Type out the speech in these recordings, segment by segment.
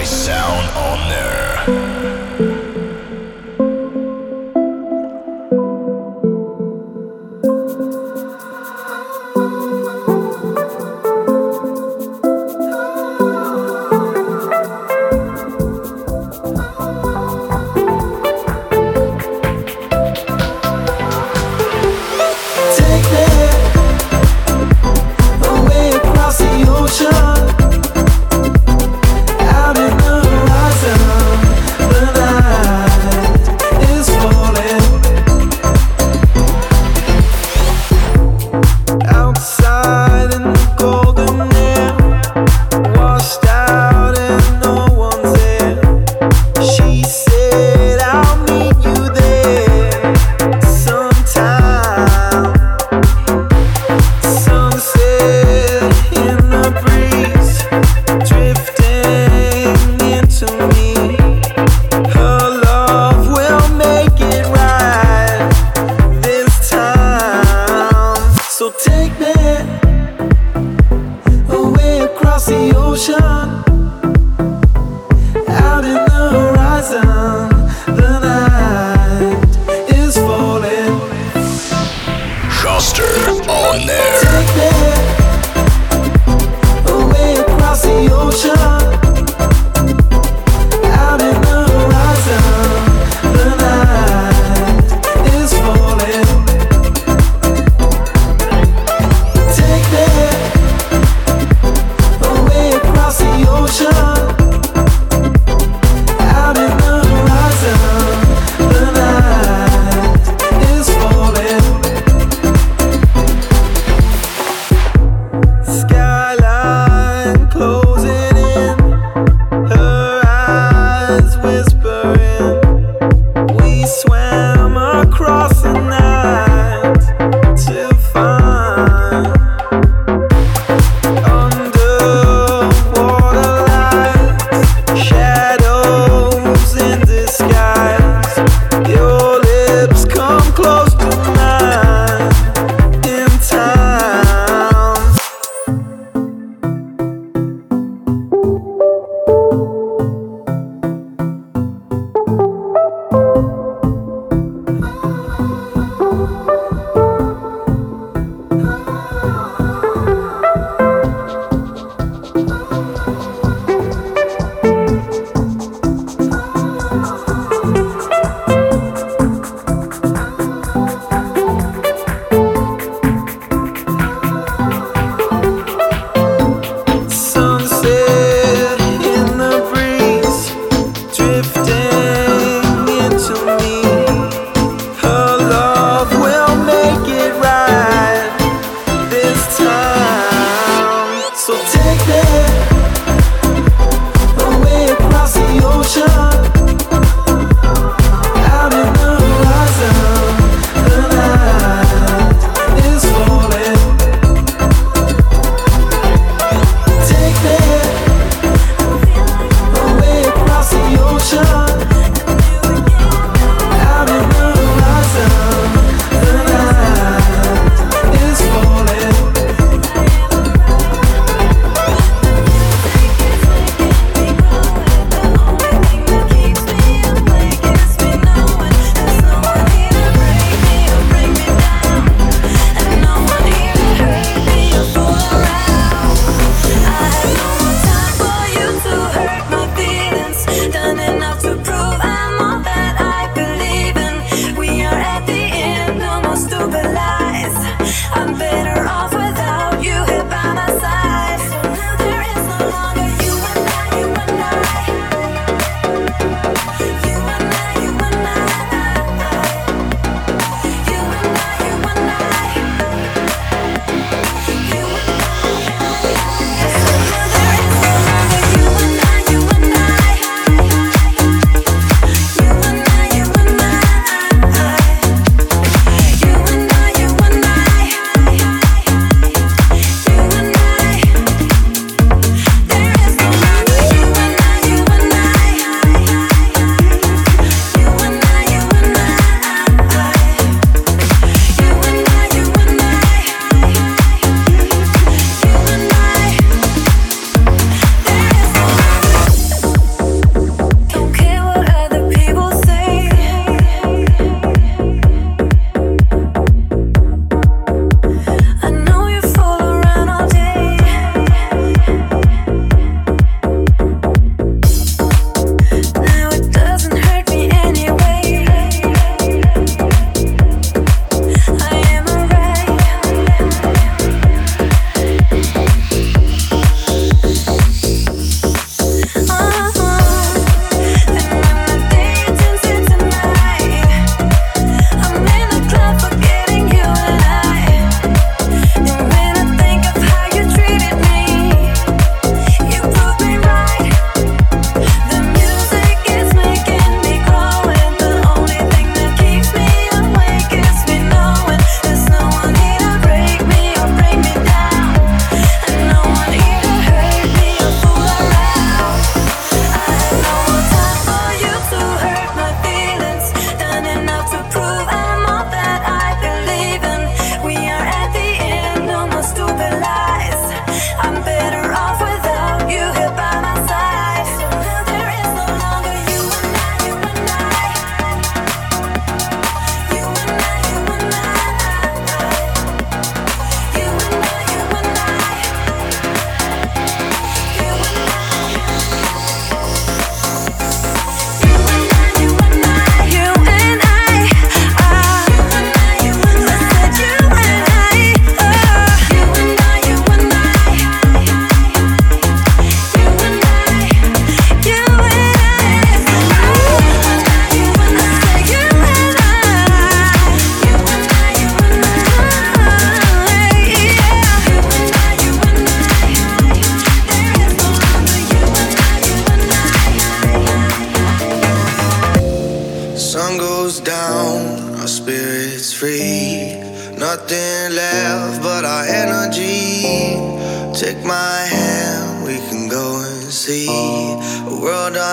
the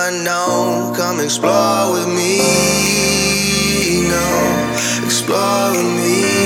unknown. Come explore with me. No, explore with me.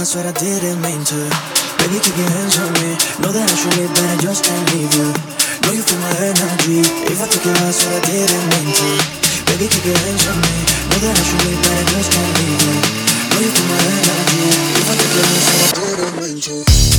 I swear I didn't mean to. Baby, keep your hands on me. Know that I should leave, but I just can't leave you. Know you feel my energy. If I took your heart, swear I didn't mean to. Baby, keep your hands on me. Know that I should leave, but I just can't leave you. Know you feel my energy. If I took your heart, swear I didn't mean to.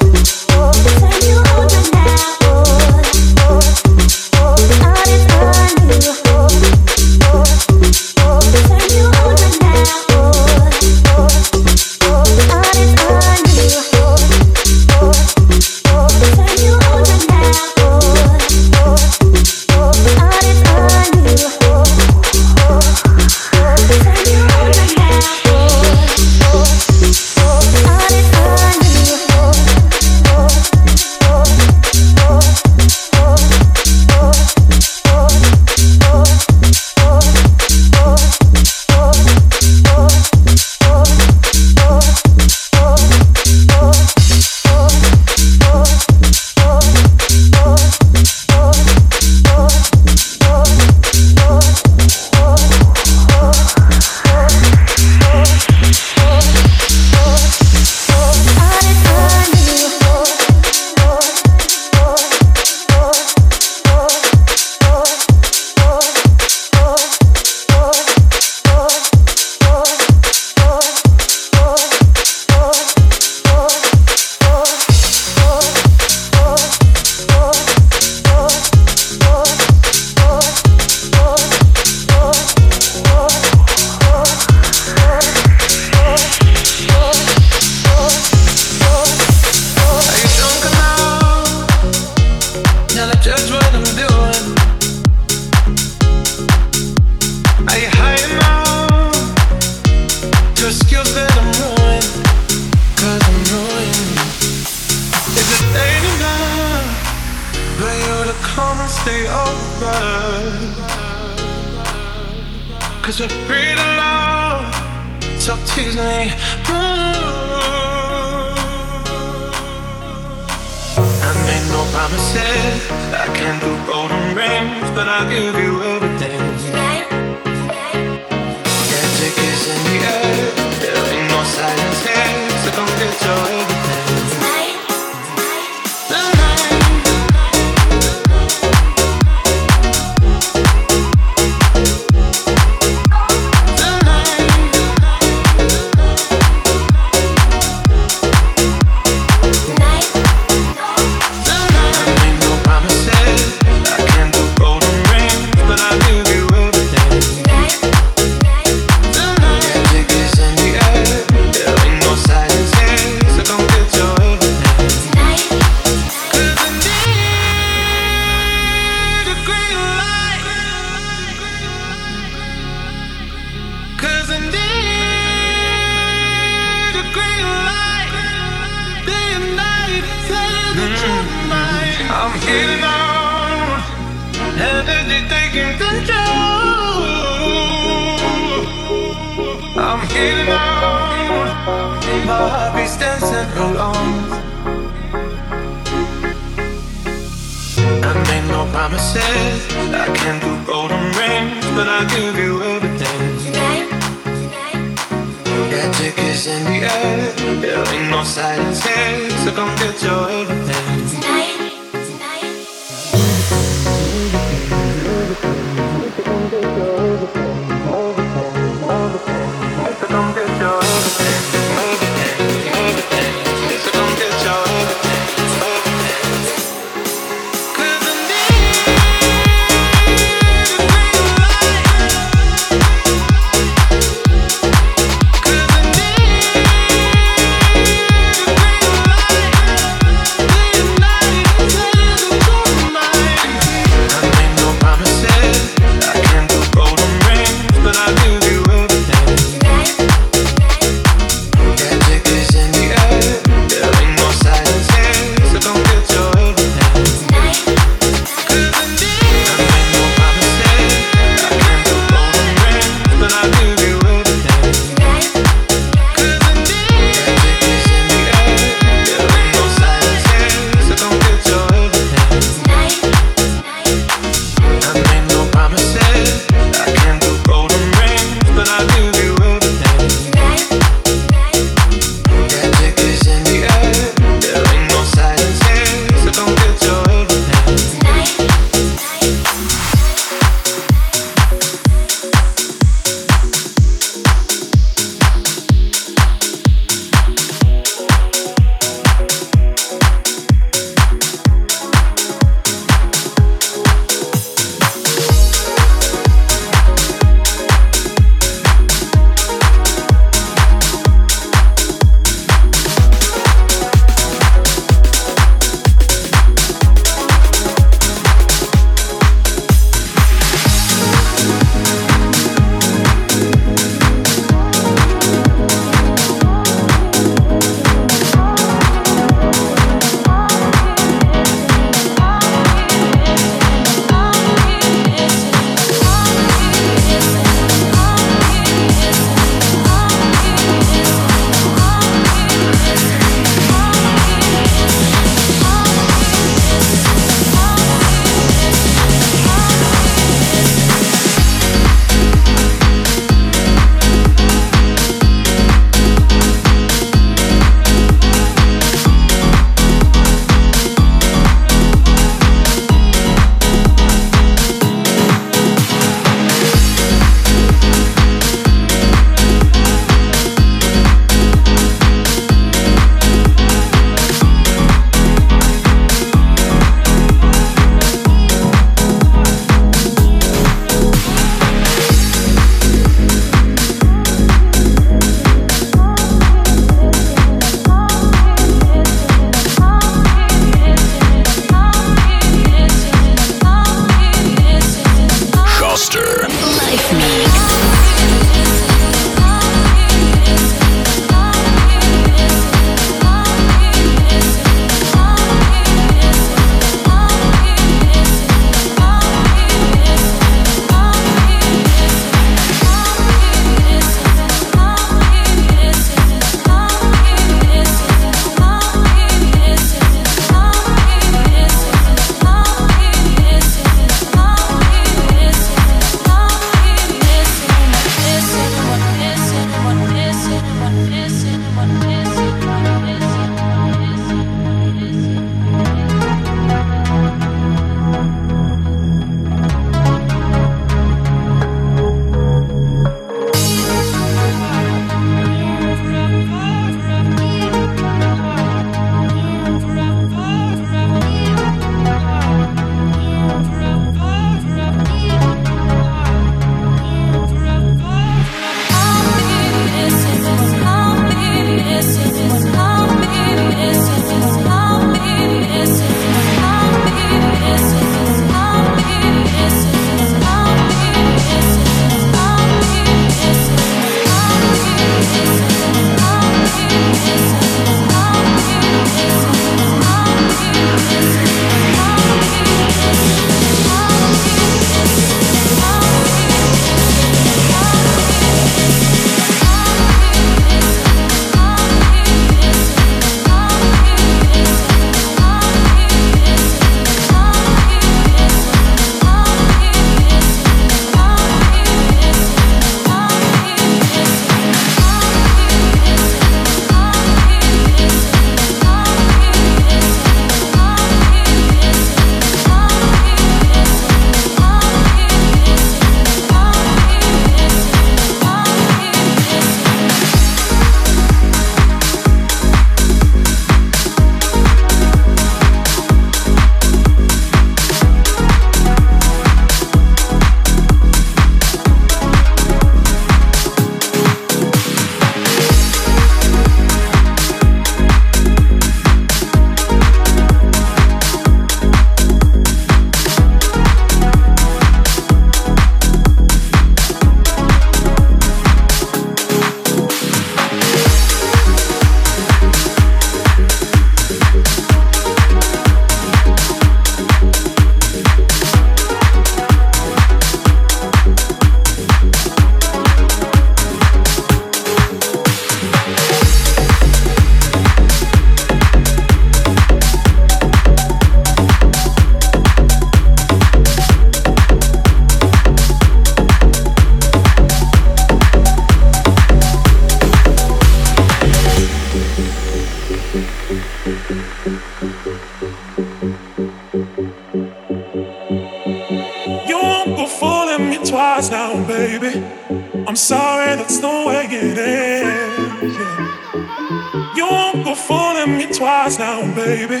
me twice now, baby.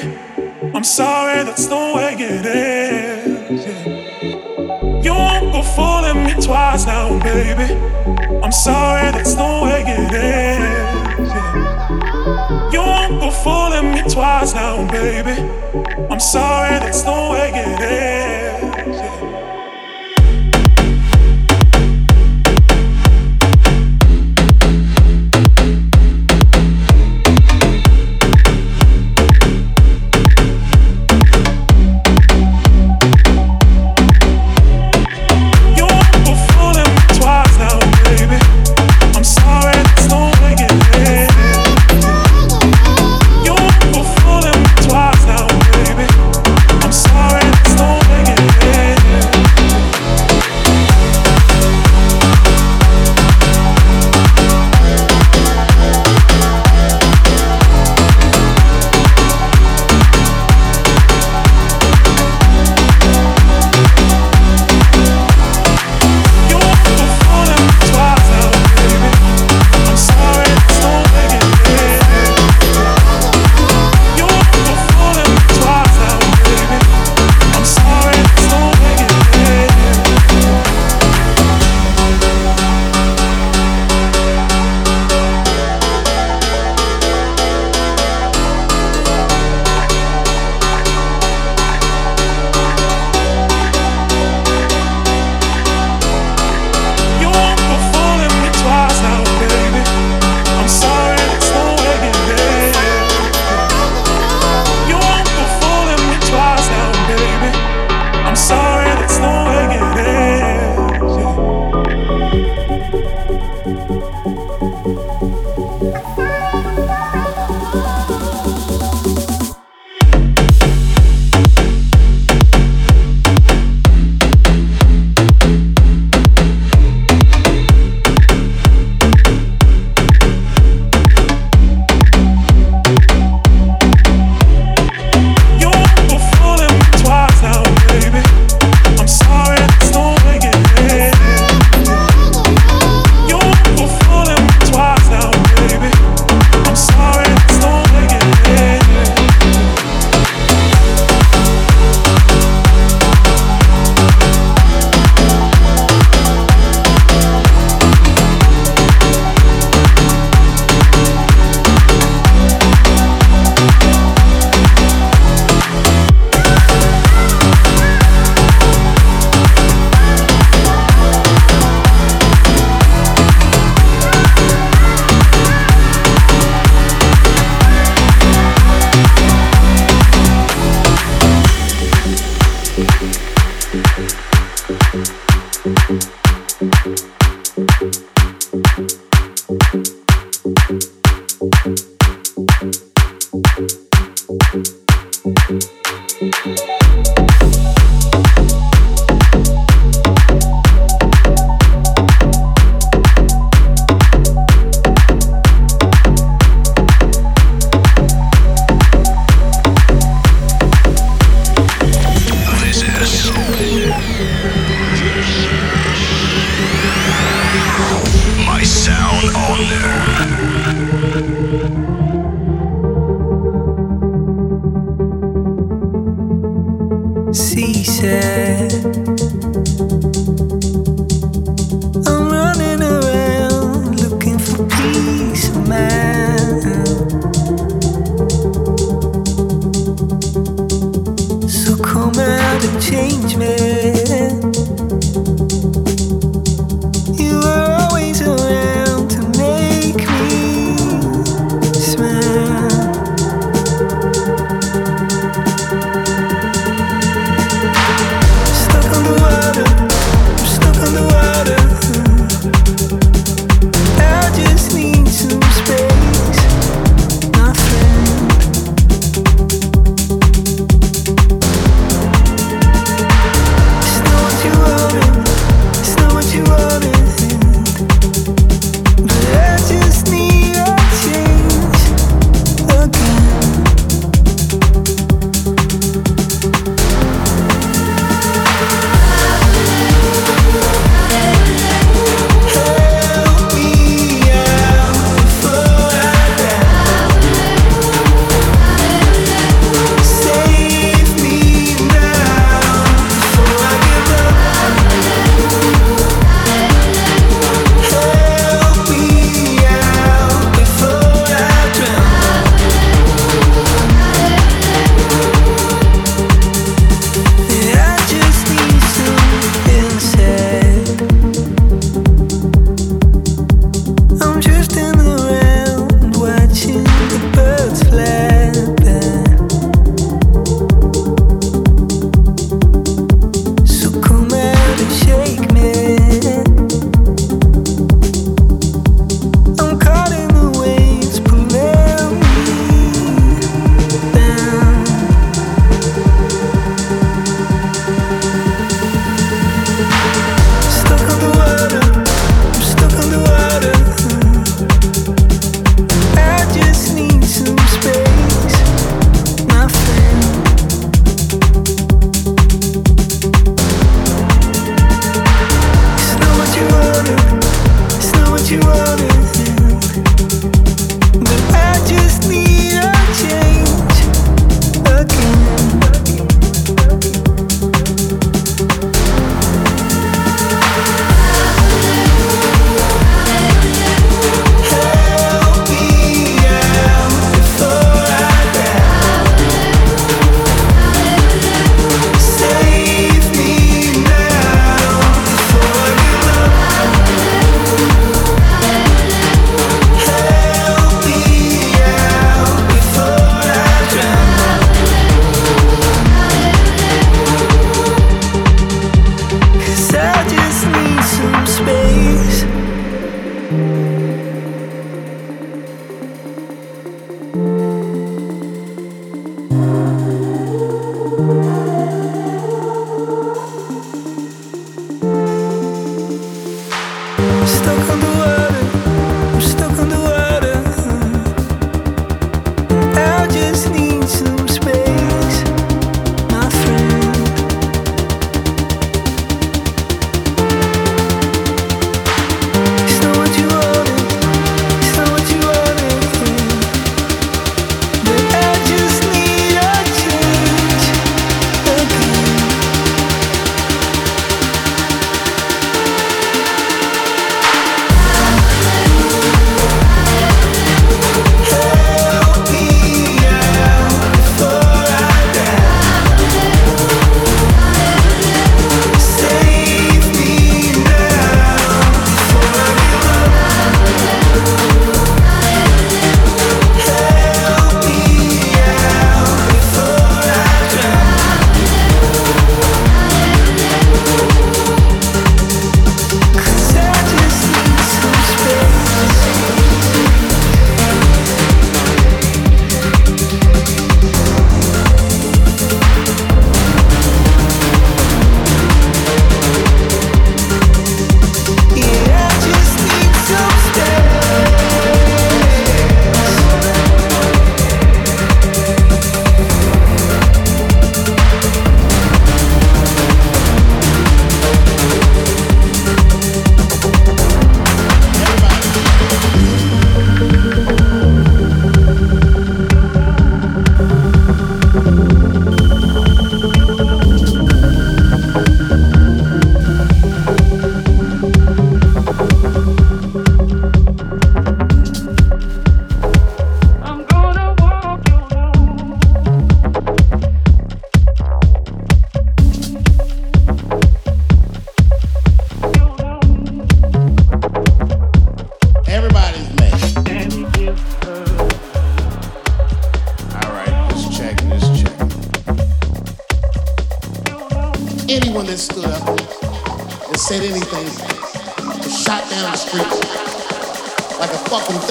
I'm sorry, that's the way it is. Yeah. You won't go fooling me twice now, baby. I'm sorry, that's the way it is. Yeah. You won't go fooling me twice now, baby. I'm sorry, that's the way it is.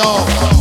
A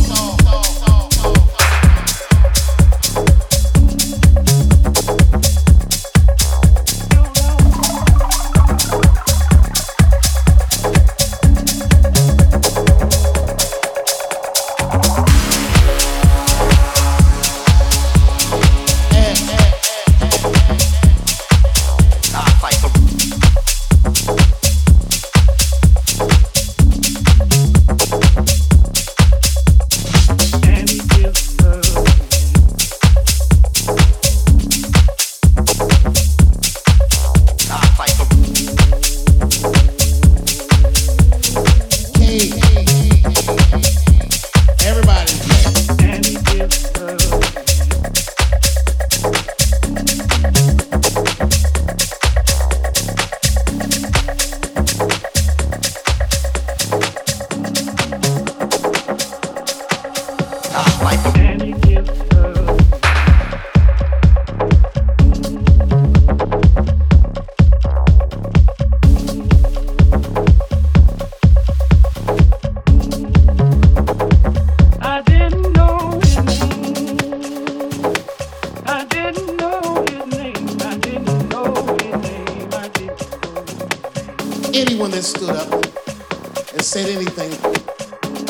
said anything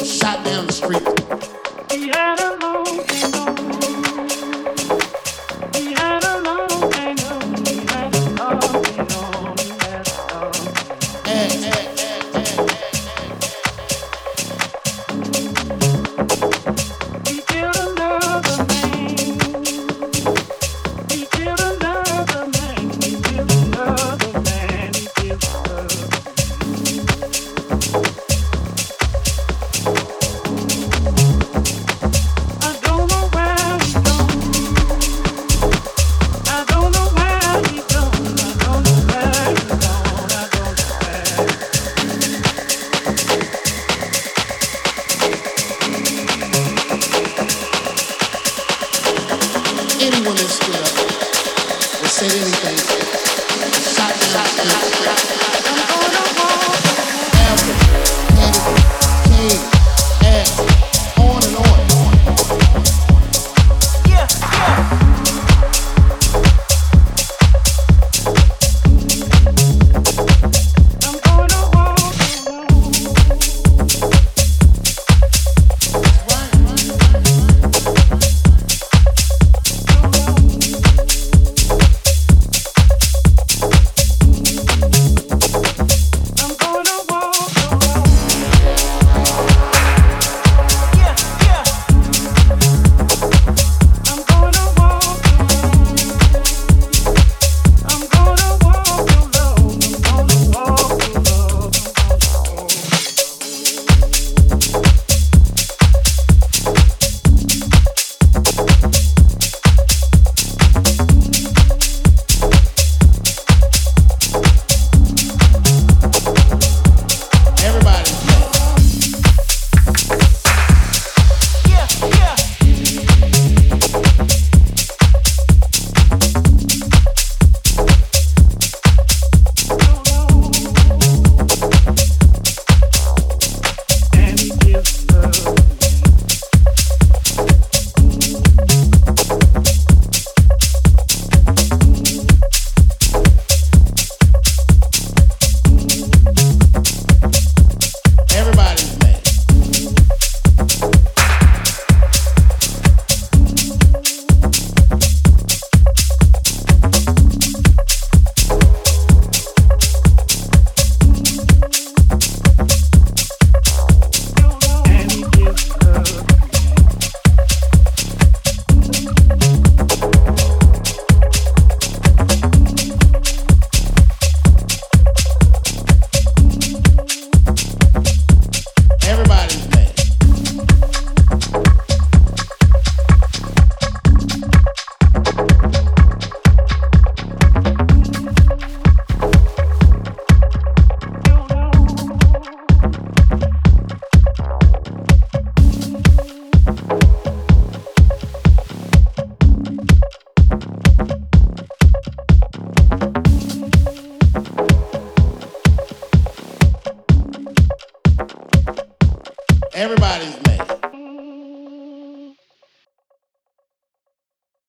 shot down the street.